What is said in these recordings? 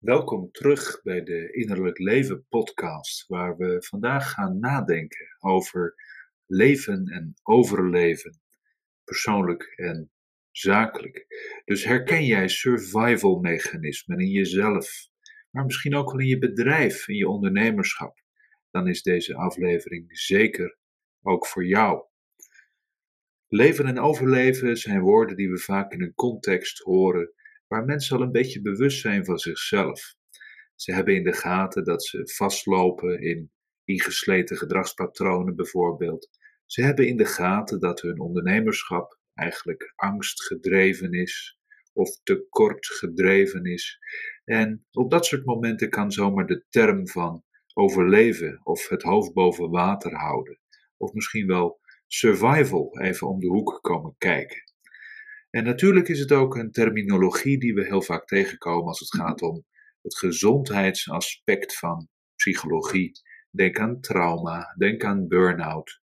Welkom terug bij de Innerlijk Leven podcast, waar we vandaag gaan nadenken over leven en overleven, persoonlijk en zakelijk. Dus herken jij survival mechanismen in jezelf, maar misschien ook wel in je bedrijf, in je ondernemerschap, dan is deze aflevering zeker ook voor jou. Leven en overleven zijn woorden die we vaak in een context horen waar mensen al een beetje bewust zijn van zichzelf. Ze hebben in de gaten dat ze vastlopen in ingesleten gedragspatronen bijvoorbeeld. Ze hebben in de gaten dat hun ondernemerschap eigenlijk angstgedreven is of tekort gedreven is. En op dat soort momenten kan zomaar de term van overleven of het hoofd boven water houden, of misschien wel survival even om de hoek komen kijken. En natuurlijk is het ook een terminologie die we heel vaak tegenkomen als het gaat om het gezondheidsaspect van psychologie. Denk aan trauma, denk aan burn-out,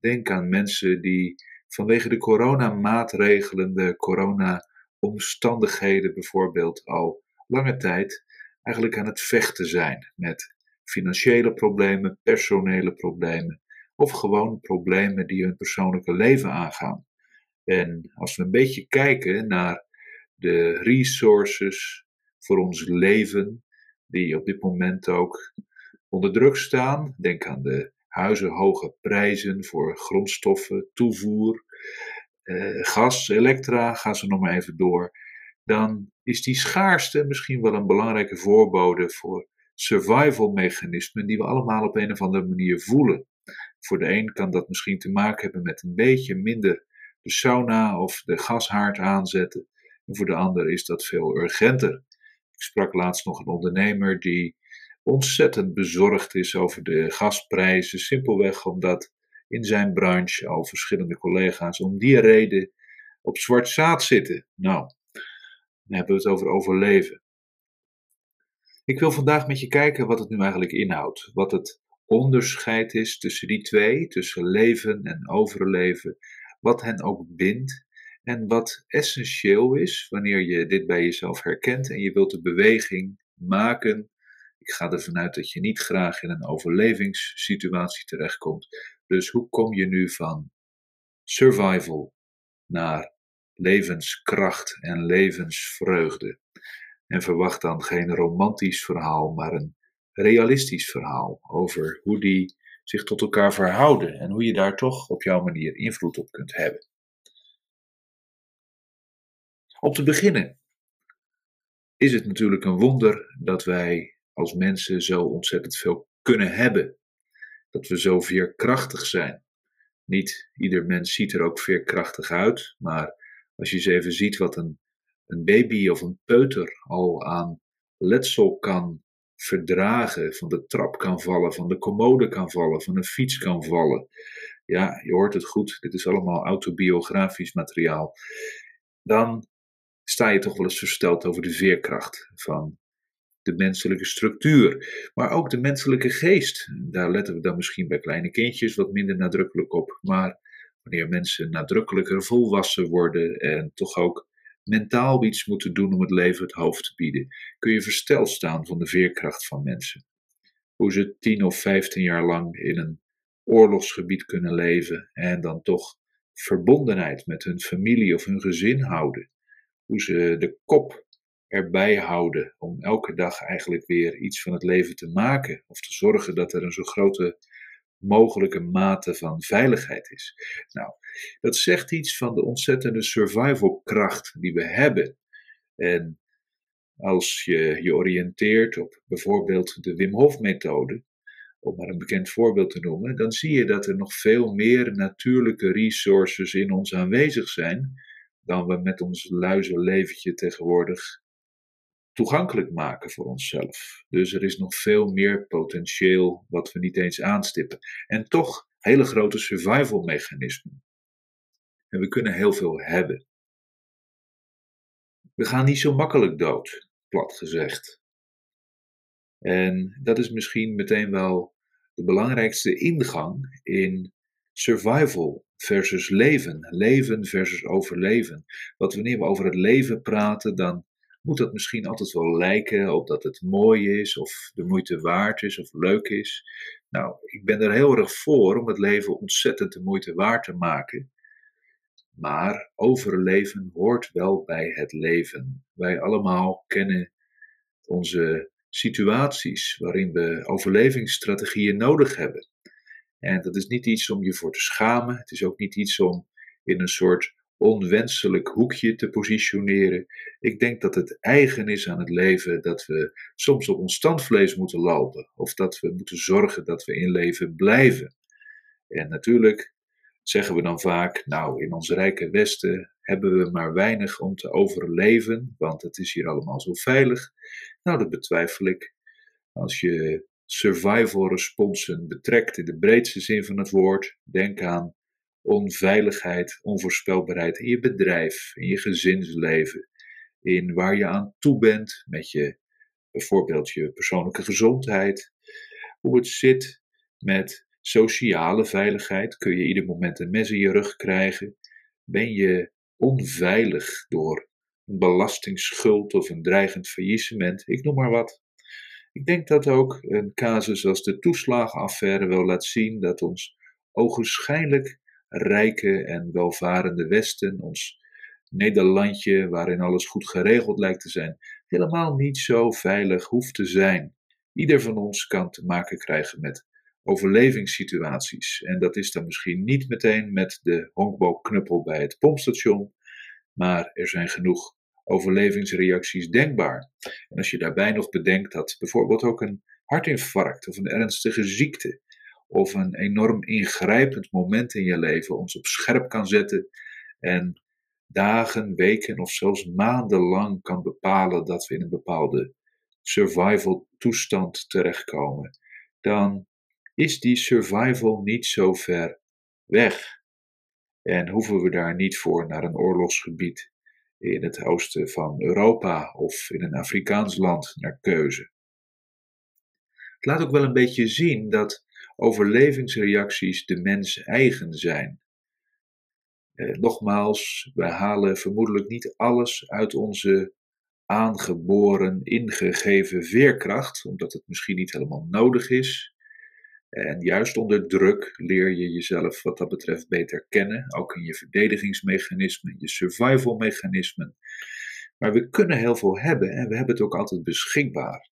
denk aan mensen die vanwege de coronamaatregelen, de corona-omstandigheden bijvoorbeeld, al lange tijd eigenlijk aan het vechten zijn met financiële problemen, personele problemen of gewoon problemen die hun persoonlijke leven aangaan. En als we een beetje kijken naar de resources voor ons leven, die op dit moment ook onder druk staan, denk aan de huizenhoge prijzen voor grondstoffen, toevoer, eh, gas, elektra, ga ze nog maar even door, dan is die schaarste misschien wel een belangrijke voorbode voor survival mechanismen die we allemaal op een of andere manier voelen. Voor de een kan dat misschien te maken hebben met een beetje minder de sauna of de gashaard aanzetten. En voor de ander is dat veel urgenter. Ik sprak laatst nog een ondernemer die ontzettend bezorgd is over de gasprijzen, simpelweg omdat in zijn branche al verschillende collega's om die reden op zwart zaad zitten. Nou, dan hebben we het over overleven. Ik wil vandaag met je kijken wat het nu eigenlijk inhoudt. Wat het onderscheid is tussen die twee, tussen leven en overleven wat hen ook bindt en wat essentieel is wanneer je dit bij jezelf herkent en je wilt de beweging maken. Ik ga ervan uit dat je niet graag in een overlevingssituatie terechtkomt. Dus hoe kom je nu van survival naar levenskracht en levensvreugde? En verwacht dan geen romantisch verhaal, maar een realistisch verhaal over hoe die zich tot elkaar verhouden en hoe je daar toch op jouw manier invloed op kunt hebben. Om te beginnen is het natuurlijk een wonder dat wij als mensen zo ontzettend veel kunnen hebben. Dat we zo veerkrachtig zijn. Niet ieder mens ziet er ook veerkrachtig uit, maar als je eens even ziet wat een, een baby of een peuter al aan letsel kan verdragen, van de trap kan vallen, van de commode kan vallen, van een fiets kan vallen. Ja, je hoort het goed, dit is allemaal autobiografisch materiaal. Dan sta je toch wel eens versteld over de veerkracht van de menselijke structuur, maar ook de menselijke geest. Daar letten we dan misschien bij kleine kindjes wat minder nadrukkelijk op. Maar wanneer mensen nadrukkelijker volwassen worden en toch ook mentaal iets moeten doen om het leven het hoofd te bieden, kun je versteld staan van de veerkracht van mensen. Hoe ze tien of vijftien jaar lang in een oorlogsgebied kunnen leven en dan toch verbondenheid met hun familie of hun gezin houden. Hoe ze de kop erbij houden om elke dag eigenlijk weer iets van het leven te maken of te zorgen dat er een zo grote mogelijke mate van veiligheid is. Nou, dat zegt iets van de ontzettende survivalkracht die we hebben. En als je je oriënteert op bijvoorbeeld de Wim Hof methode, om maar een bekend voorbeeld te noemen, dan zie je dat er nog veel meer natuurlijke resources in ons aanwezig zijn dan we met ons luizenleventje tegenwoordig toegankelijk maken voor onszelf. Dus er is nog veel meer potentieel wat we niet eens aanstippen. En toch hele grote survival mechanismen. En we kunnen heel veel hebben. We gaan niet zo makkelijk dood, plat gezegd. En dat is misschien meteen wel de belangrijkste ingang in survival versus leven. Leven versus overleven. Want wanneer we over het leven praten, dan moet dat misschien altijd wel lijken op dat het mooi is, of de moeite waard is, of leuk is. Nou, ik ben er heel erg voor om het leven ontzettend de moeite waard te maken. Maar overleven hoort wel bij het leven. Wij allemaal kennen onze situaties waarin we overlevingsstrategieën nodig hebben. En dat is niet iets om je voor te schamen. Het is ook niet iets om in een soort onwenselijk hoekje te positioneren. Ik denk dat het eigen is aan het leven dat we soms op ons standvlees moeten lopen. Of dat we moeten zorgen dat we in leven blijven. En natuurlijk zeggen we dan vaak, nou in ons rijke Westen hebben we maar weinig om te overleven, want het is hier allemaal zo veilig. Nou, dat betwijfel ik. Als je survival responsen betrekt in de breedste zin van het woord, denk aan onveiligheid, onvoorspelbaarheid in je bedrijf, in je gezinsleven, in waar je aan toe bent met je, bijvoorbeeld je persoonlijke gezondheid, hoe het zit met sociale veiligheid, kun je ieder moment een mes in je rug krijgen, ben je onveilig door een belastingsschuld of een dreigend faillissement, ik noem maar wat. Ik denk dat ook een casus als de toeslagenaffaire wel laat zien dat ons ogenschijnlijk rijke en welvarende Westen, ons Nederlandje waarin alles goed geregeld lijkt te zijn, helemaal niet zo veilig hoeft te zijn. Ieder van ons kan te maken krijgen met overlevingssituaties. En dat is dan misschien niet meteen met de honkbalknuppel bij het pompstation, maar er zijn genoeg overlevingsreacties denkbaar. En als je daarbij nog bedenkt dat bijvoorbeeld ook een hartinfarct of een ernstige ziekte of een enorm ingrijpend moment in je leven ons op scherp kan zetten en dagen, weken of zelfs maandenlang kan bepalen dat we in een bepaalde survival toestand terechtkomen, dan is die survival niet zo ver weg. En hoeven we daar niet voor naar een oorlogsgebied in het oosten van Europa of in een Afrikaans land naar keuze. Het laat ook wel een beetje zien dat overlevingsreacties de mens eigen zijn. Eh, nogmaals, wij halen vermoedelijk niet alles uit onze aangeboren, ingegeven veerkracht, omdat het misschien niet helemaal nodig is. En juist onder druk leer je jezelf wat dat betreft beter kennen, ook in je verdedigingsmechanismen, je survivalmechanismen. Maar we kunnen heel veel hebben en we hebben het ook altijd beschikbaar.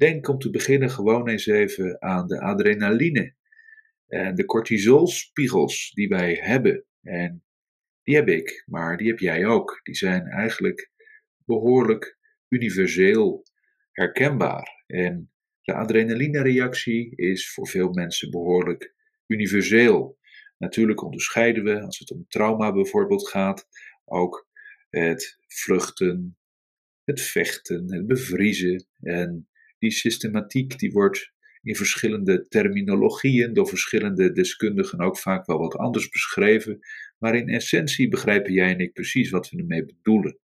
Denk om te beginnen gewoon eens even aan de adrenaline en de cortisolspiegels die wij hebben. En die heb ik, maar die heb jij ook. Die zijn eigenlijk behoorlijk universeel herkenbaar. En de adrenalinereactie is voor veel mensen behoorlijk universeel. Natuurlijk onderscheiden we, als het om trauma bijvoorbeeld gaat, ook het vluchten, het vechten, het bevriezen. En die systematiek die wordt in verschillende terminologieën door verschillende deskundigen ook vaak wel wat anders beschreven. Maar in essentie begrijpen jij en ik precies wat we ermee bedoelen.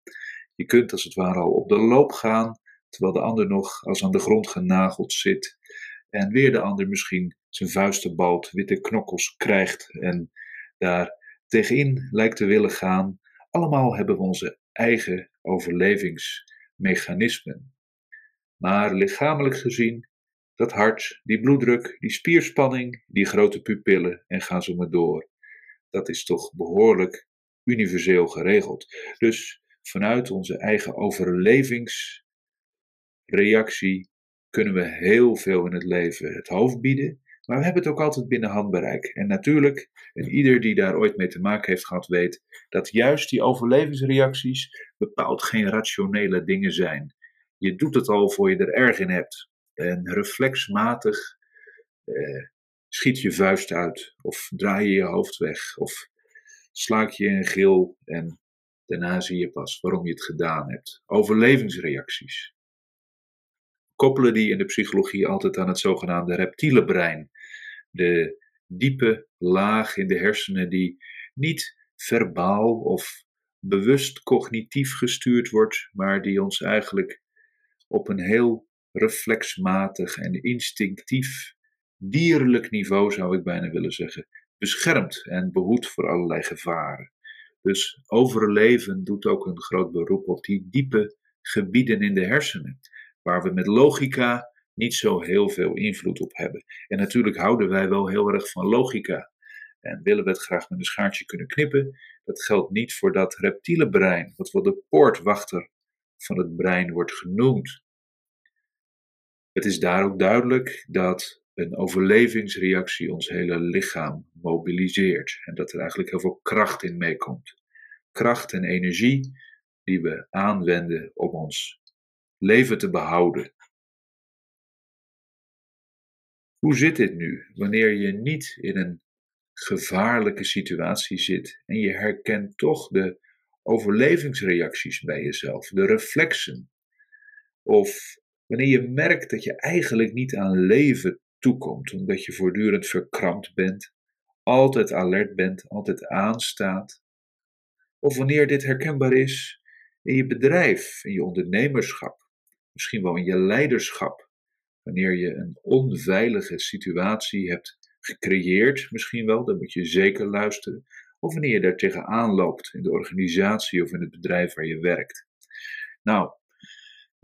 Je kunt als het ware al op de loop gaan terwijl de ander nog als aan de grond genageld zit. En weer de ander misschien zijn vuisten balt, witte knokkels krijgt en daar tegenin lijkt te willen gaan. Allemaal hebben we onze eigen overlevingsmechanismen. Maar lichamelijk gezien, dat hart, die bloeddruk, die spierspanning, die grote pupillen en gaan zo maar door. Dat is toch behoorlijk universeel geregeld. Dus vanuit onze eigen overlevings reactie kunnen we heel veel in het leven het hoofd bieden. Maar we hebben het ook altijd binnen handbereik. En natuurlijk, en ieder die daar ooit mee te maken heeft gehad, weet dat juist die overlevingsreacties bepaald geen rationele dingen zijn. Je doet het al voor je er erg in hebt. En reflexmatig eh, schiet je vuist uit, of draai je je hoofd weg, of slaak je een gil en daarna zie je pas waarom je het gedaan hebt. Overlevingsreacties koppelen die in de psychologie altijd aan het zogenaamde reptiele brein. De diepe laag in de hersenen die niet verbaal of bewust cognitief gestuurd wordt, maar die ons eigenlijk op een heel reflexmatig en instinctief, dierlijk niveau zou ik bijna willen zeggen, beschermt en behoedt voor allerlei gevaren. Dus overleven doet ook een groot beroep op die diepe gebieden in de hersenen, waar we met logica niet zo heel veel invloed op hebben. En natuurlijk houden wij wel heel erg van logica. En willen we het graag met een schaartje kunnen knippen. Dat geldt niet voor dat reptiele brein, wat wel de poortwachter van het brein wordt genoemd. Het is daar ook duidelijk dat een overlevingsreactie ons hele lichaam mobiliseert en dat er eigenlijk heel veel kracht in meekomt. Kracht en energie die we aanwenden om ons leven te behouden. Hoe zit dit nu wanneer je niet in een gevaarlijke situatie zit en je herkent toch de overlevingsreacties bij jezelf, de reflexen? Of wanneer je merkt dat je eigenlijk niet aan leven toekomt, omdat je voortdurend verkrampt bent, altijd alert bent, altijd aanstaat. Of wanneer dit herkenbaar is in je bedrijf, in je ondernemerschap, misschien wel in je leiderschap, wanneer je een onveilige situatie hebt gecreëerd, misschien wel, dan moet je zeker luisteren. Of wanneer je daar tegenaan loopt in de organisatie of in het bedrijf waar je werkt. Nou,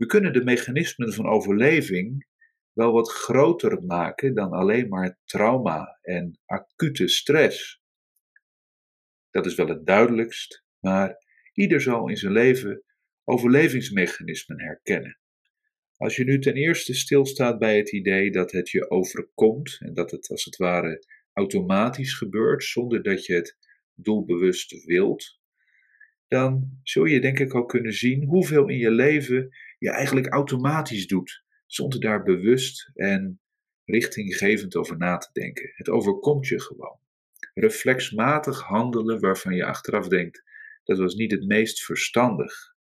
we kunnen de mechanismen van overleving wel wat groter maken dan alleen maar trauma en acute stress. Dat is wel het duidelijkst, maar ieder zal in zijn leven overlevingsmechanismen herkennen. Als je nu ten eerste stilstaat bij het idee dat het je overkomt en dat het als het ware automatisch gebeurt zonder dat je het doelbewust wilt, dan zul je denk ik al kunnen zien hoeveel in je leven je eigenlijk automatisch doet zonder daar bewust en richtinggevend over na te denken. Het overkomt je gewoon. Reflexmatig handelen waarvan je achteraf denkt, dat was niet het meest verstandig.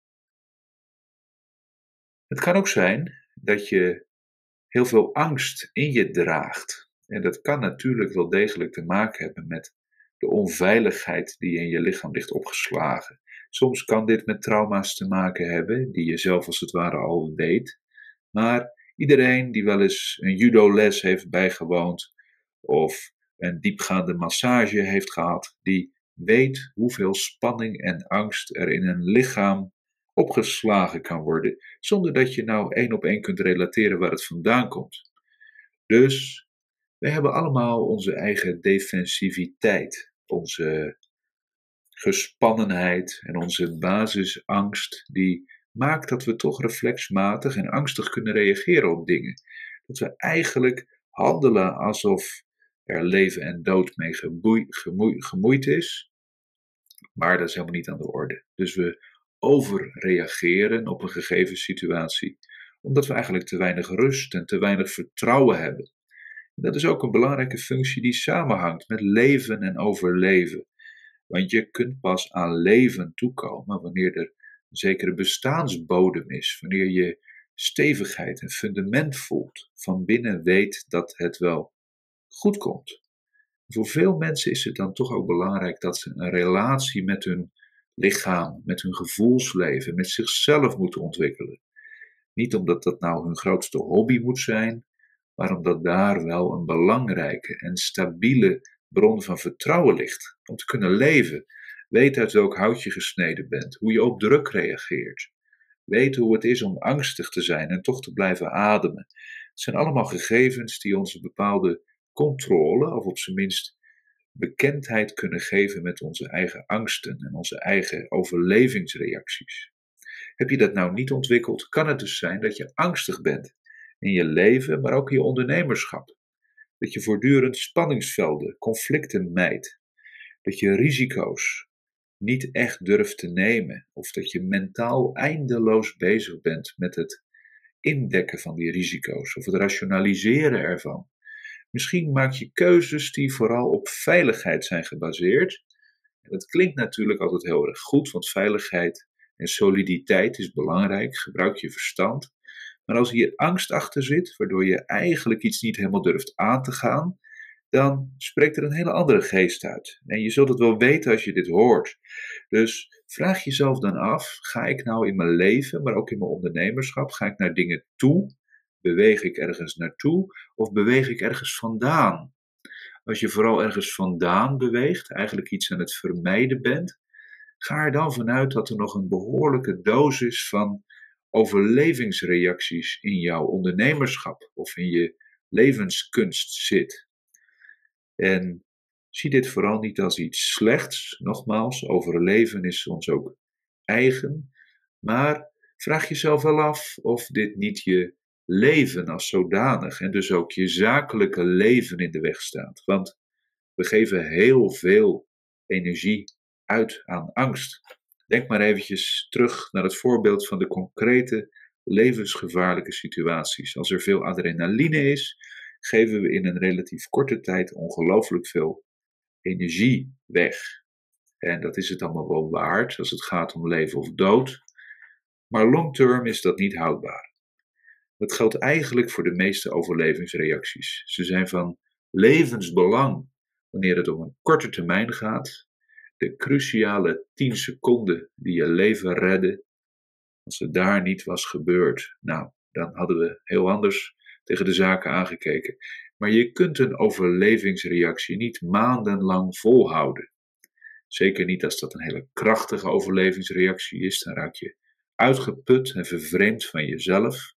Het kan ook zijn dat je heel veel angst in je draagt. En dat kan natuurlijk wel degelijk te maken hebben met de onveiligheid die in je lichaam ligt opgeslagen. Soms kan dit met trauma's te maken hebben, die je zelf als het ware al weet. Maar Iedereen die wel eens een judo-les heeft bijgewoond of een diepgaande massage heeft gehad, die weet hoeveel spanning en angst er in een lichaam opgeslagen kan worden, zonder dat je nou één op één kunt relateren waar het vandaan komt. Dus we hebben allemaal onze eigen defensiviteit, onze gespannenheid en onze basisangst die maakt dat we toch reflexmatig en angstig kunnen reageren op dingen. Dat we eigenlijk handelen alsof er leven en dood mee gemoeid is, maar dat is helemaal niet aan de orde. Dus we overreageren op een gegeven situatie, omdat we eigenlijk te weinig rust en te weinig vertrouwen hebben. dat is ook een belangrijke functie die samenhangt met leven en overleven. Want je kunt pas aan leven toekomen wanneer er een zekere bestaansbodem is, wanneer je stevigheid en fundament voelt, van binnen weet dat het wel goed komt. Voor veel mensen is het dan toch ook belangrijk dat ze een relatie met hun lichaam, met hun gevoelsleven, met zichzelf moeten ontwikkelen. Niet omdat dat nou hun grootste hobby moet zijn, maar omdat daar wel een belangrijke en stabiele bron van vertrouwen ligt om te kunnen leven Weet uit welk hout je gesneden bent, hoe je op druk reageert. Weet hoe het is om angstig te zijn en toch te blijven ademen. Het zijn allemaal gegevens die ons een bepaalde controle, of op zijn minst bekendheid kunnen geven met onze eigen angsten en onze eigen overlevingsreacties. Heb je dat nou niet ontwikkeld, kan het dus zijn dat je angstig bent in je leven, maar ook in je ondernemerschap. Dat je voortdurend spanningsvelden, conflicten mijdt. Dat je risico's niet echt durft te nemen. Of dat je mentaal eindeloos bezig bent met het indekken van die risico's of het rationaliseren ervan. Misschien maak je keuzes die vooral op veiligheid zijn gebaseerd. Dat klinkt natuurlijk altijd heel erg goed, want veiligheid en soliditeit is belangrijk. Gebruik je verstand. Maar als hier angst achter zit, waardoor je eigenlijk iets niet helemaal durft aan te gaan, dan spreekt er een hele andere geest uit. En je zult het wel weten als je dit hoort. Dus vraag jezelf dan af: ga ik nou in mijn leven, maar ook in mijn ondernemerschap, ga ik naar dingen toe? Beweeg ik ergens naartoe of beweeg ik ergens vandaan? Als je vooral ergens vandaan beweegt, eigenlijk iets aan het vermijden bent, ga er dan vanuit dat er nog een behoorlijke dosis van overlevingsreacties in jouw ondernemerschap of in je levenskunst zit. En zie dit vooral niet als iets slechts. Nogmaals, overleven is ons ook eigen. Maar vraag jezelf wel af of dit niet je leven als zodanig en dus ook je zakelijke leven in de weg staat. Want we geven heel veel energie uit aan angst. Denk maar eventjes terug naar het voorbeeld van de concrete levensgevaarlijke situaties. Als er veel adrenaline is, geven we in een relatief korte tijd ongelooflijk veel energie weg. En dat is het allemaal wel waard als het gaat om leven of dood. Maar long term is dat niet houdbaar. Dat geldt eigenlijk voor de meeste overlevingsreacties. Ze zijn van levensbelang wanneer het om een korte termijn gaat. De cruciale 10 seconden die je leven redden. Als het daar niet was gebeurd, nou, dan hadden we heel anders tegen de zaken aangekeken. Maar je kunt een overlevingsreactie niet maandenlang volhouden. Zeker niet als dat een hele krachtige overlevingsreactie is, dan raak je uitgeput en vervreemd van jezelf.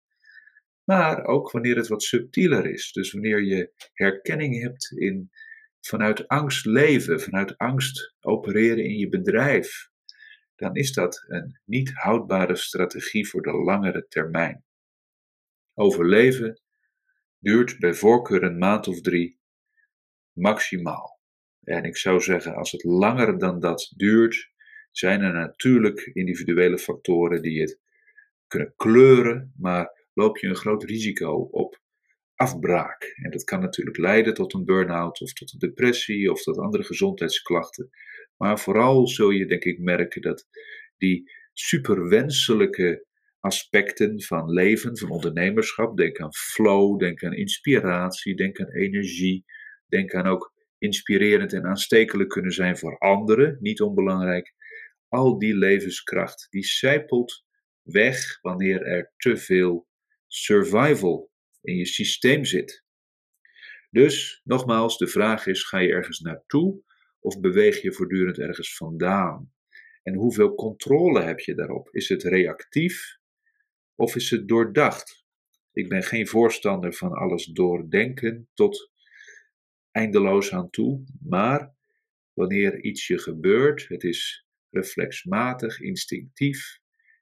Maar ook wanneer het wat subtieler is. Dus wanneer je herkenning hebt in vanuit angst leven, vanuit angst opereren in je bedrijf, dan is dat een niet houdbare strategie voor de langere termijn. Overleven duurt bij voorkeur een maand of drie, maximaal. En ik zou zeggen, als het langer dan dat duurt, zijn er natuurlijk individuele factoren die het kunnen kleuren, maar loop je een groot risico op afbraak. En dat kan natuurlijk leiden tot een burn-out of tot een depressie of tot andere gezondheidsklachten. Maar vooral zul je denk ik merken dat die superwenselijke aspecten van leven, van ondernemerschap, denk aan flow, denk aan inspiratie, denk aan energie, denk aan ook inspirerend en aanstekelijk kunnen zijn voor anderen, niet onbelangrijk. Al die levenskracht, die zijpelt weg wanneer er te veel survival in je systeem zit. Dus nogmaals, de vraag is: ga je ergens naartoe of beweeg je voortdurend ergens vandaan? En hoeveel controle heb je daarop? Is het reactief of is het doordacht? Ik ben geen voorstander van alles doordenken tot eindeloos aan toe, maar wanneer iets je gebeurt, het is reflexmatig, instinctief,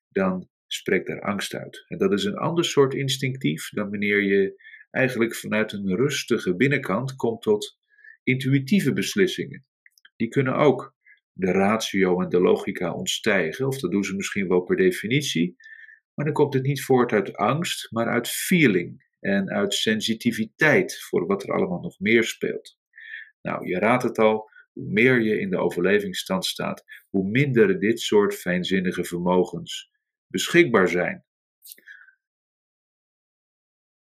dan spreekt er angst uit. En dat is een ander soort instinctief dan wanneer je eigenlijk vanuit een rustige binnenkant komt tot intuïtieve beslissingen. Die kunnen ook de ratio en de logica ontstijgen, of dat doen ze misschien wel per definitie, maar dan komt het niet voort uit angst, maar uit feeling en uit sensitiviteit voor wat er allemaal nog meer speelt. Nou, je raadt het al, hoe meer je in de overlevingsstand staat, hoe minder dit soort fijnzinnige vermogens beschikbaar zijn.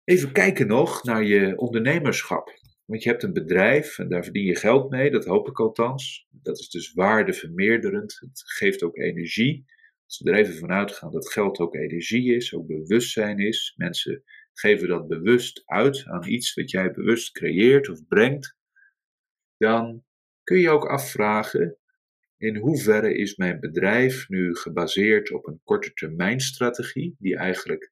Even kijken nog naar je ondernemerschap. Want je hebt een bedrijf en daar verdien je geld mee, dat hoop ik althans. Dat is dus waardevermeerderend. Het geeft ook energie. Als we er even vanuit gaan dat geld ook energie is, ook bewustzijn is. Mensen geven dat bewust uit aan iets wat jij bewust creëert of brengt. Dan kun je ook afvragen: in hoeverre is mijn bedrijf nu gebaseerd op een korte termijn strategie, die eigenlijk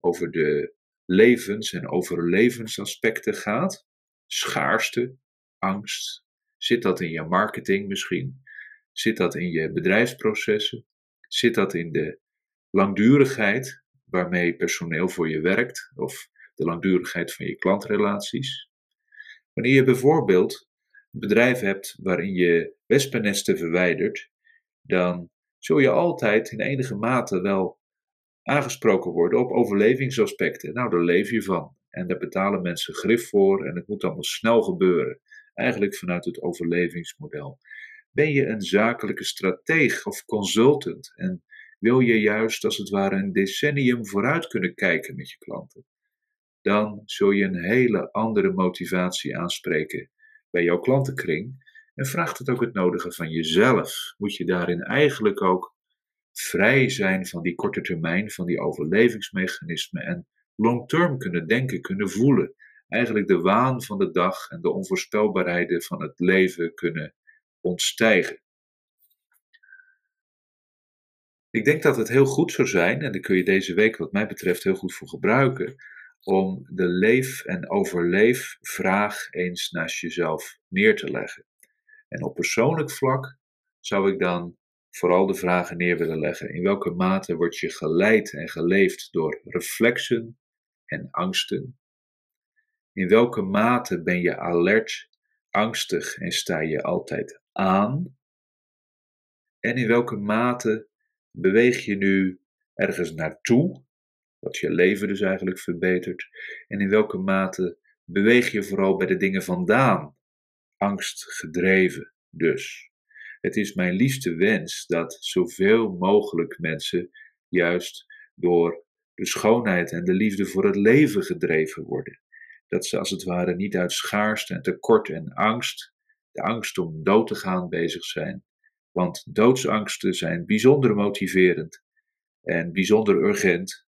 over de levens- en overlevensaspecten gaat? Schaarste, angst. Zit dat in je marketing misschien? Zit dat in je bedrijfsprocessen? Zit dat in de langdurigheid waarmee personeel voor je werkt of de langdurigheid van je klantrelaties? Wanneer je bijvoorbeeld bedrijf hebt waarin je wespennesten verwijdert, dan zul je altijd in enige mate wel aangesproken worden op overlevingsaspecten. Nou, daar leef je van. En daar betalen mensen grif voor en het moet allemaal snel gebeuren. Eigenlijk vanuit het overlevingsmodel. Ben je een zakelijke strateeg of consultant en wil je juist als het ware een decennium vooruit kunnen kijken met je klanten? Dan zul je een hele andere motivatie aanspreken bij jouw klantenkring en vraagt het ook het nodige van jezelf. Moet je daarin eigenlijk ook vrij zijn van die korte termijn, van die overlevingsmechanismen en long-term kunnen denken, kunnen voelen. Eigenlijk de waan van de dag en de onvoorspelbaarheden van het leven kunnen ontstijgen. Ik denk dat het heel goed zou zijn, en daar kun je deze week wat mij betreft heel goed voor gebruiken, om de leef- en overleefvraag eens naast jezelf neer te leggen. En op persoonlijk vlak zou ik dan vooral de vragen neer willen leggen. In welke mate word je geleid en geleefd door reflexen en angsten? In welke mate ben je alert, angstig en sta je altijd aan? En in welke mate beweeg je nu ergens naartoe, wat je leven dus eigenlijk verbetert? En in welke mate beweeg je vooral bij de dingen vandaan, angstgedreven dus? Het is mijn liefste wens dat zoveel mogelijk mensen juist door de schoonheid en de liefde voor het leven gedreven worden. Dat ze als het ware niet uit schaarste en tekort en angst, de angst om dood te gaan, bezig zijn. Want doodsangsten zijn bijzonder motiverend en bijzonder urgent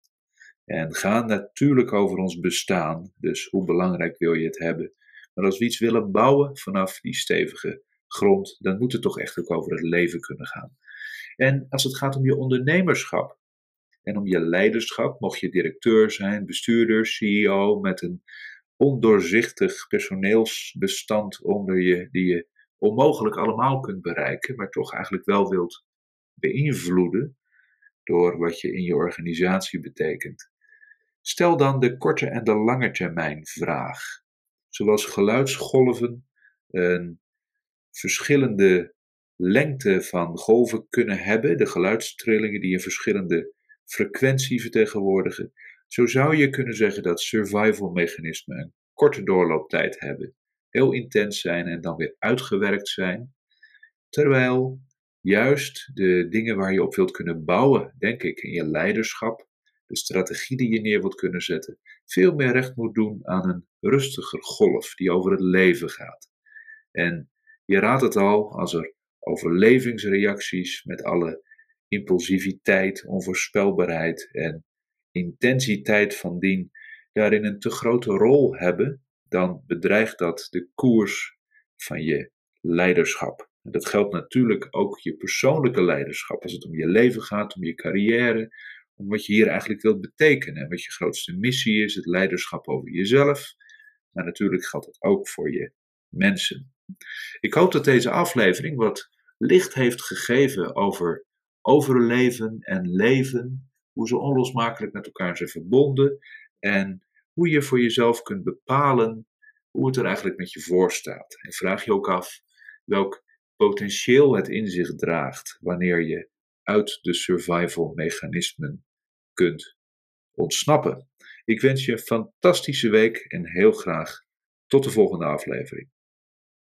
en gaan natuurlijk over ons bestaan. Dus hoe belangrijk wil je het hebben? Maar als we iets willen bouwen vanaf die stevige grond, dan moet het toch echt ook over het leven kunnen gaan. En als het gaat om je ondernemerschap en om je leiderschap, mocht je directeur zijn, bestuurder, CEO met een ondoorzichtig personeelsbestand onder je, die je onmogelijk allemaal kunt bereiken, maar toch eigenlijk wel wilt beïnvloeden door wat je in je organisatie betekent. Stel dan de korte en de lange termijn vraag. Zoals geluidsgolven een verschillende lengte van golven kunnen hebben, de geluidstrillingen die een verschillende frequentie vertegenwoordigen, zo zou je kunnen zeggen dat survival mechanismen een korte doorlooptijd hebben, heel intens zijn en dan weer uitgewerkt zijn, terwijl juist de dingen waar je op wilt kunnen bouwen, denk ik, in je leiderschap, de strategie die je neer wilt kunnen zetten, veel meer recht moet doen aan een rustiger golf die over het leven gaat. En je raadt het al, als er overlevingsreacties met alle impulsiviteit, onvoorspelbaarheid en intensiteit van dien daarin een te grote rol hebben, dan bedreigt dat de koers van je leiderschap. En dat geldt natuurlijk ook je persoonlijke leiderschap, als het om je leven gaat, om je carrière, om wat je hier eigenlijk wilt betekenen en wat je grootste missie is, het leiderschap over jezelf. Maar natuurlijk geldt het ook voor je mensen. Ik hoop dat deze aflevering wat licht heeft gegeven over overleven en leven, hoe ze onlosmakelijk met elkaar zijn verbonden en hoe je voor jezelf kunt bepalen hoe het er eigenlijk met je voor staat. En vraag je ook af welk potentieel het in zich draagt wanneer je uit de survival mechanismen kunt ontsnappen. Ik wens je een fantastische week en heel graag tot de volgende aflevering.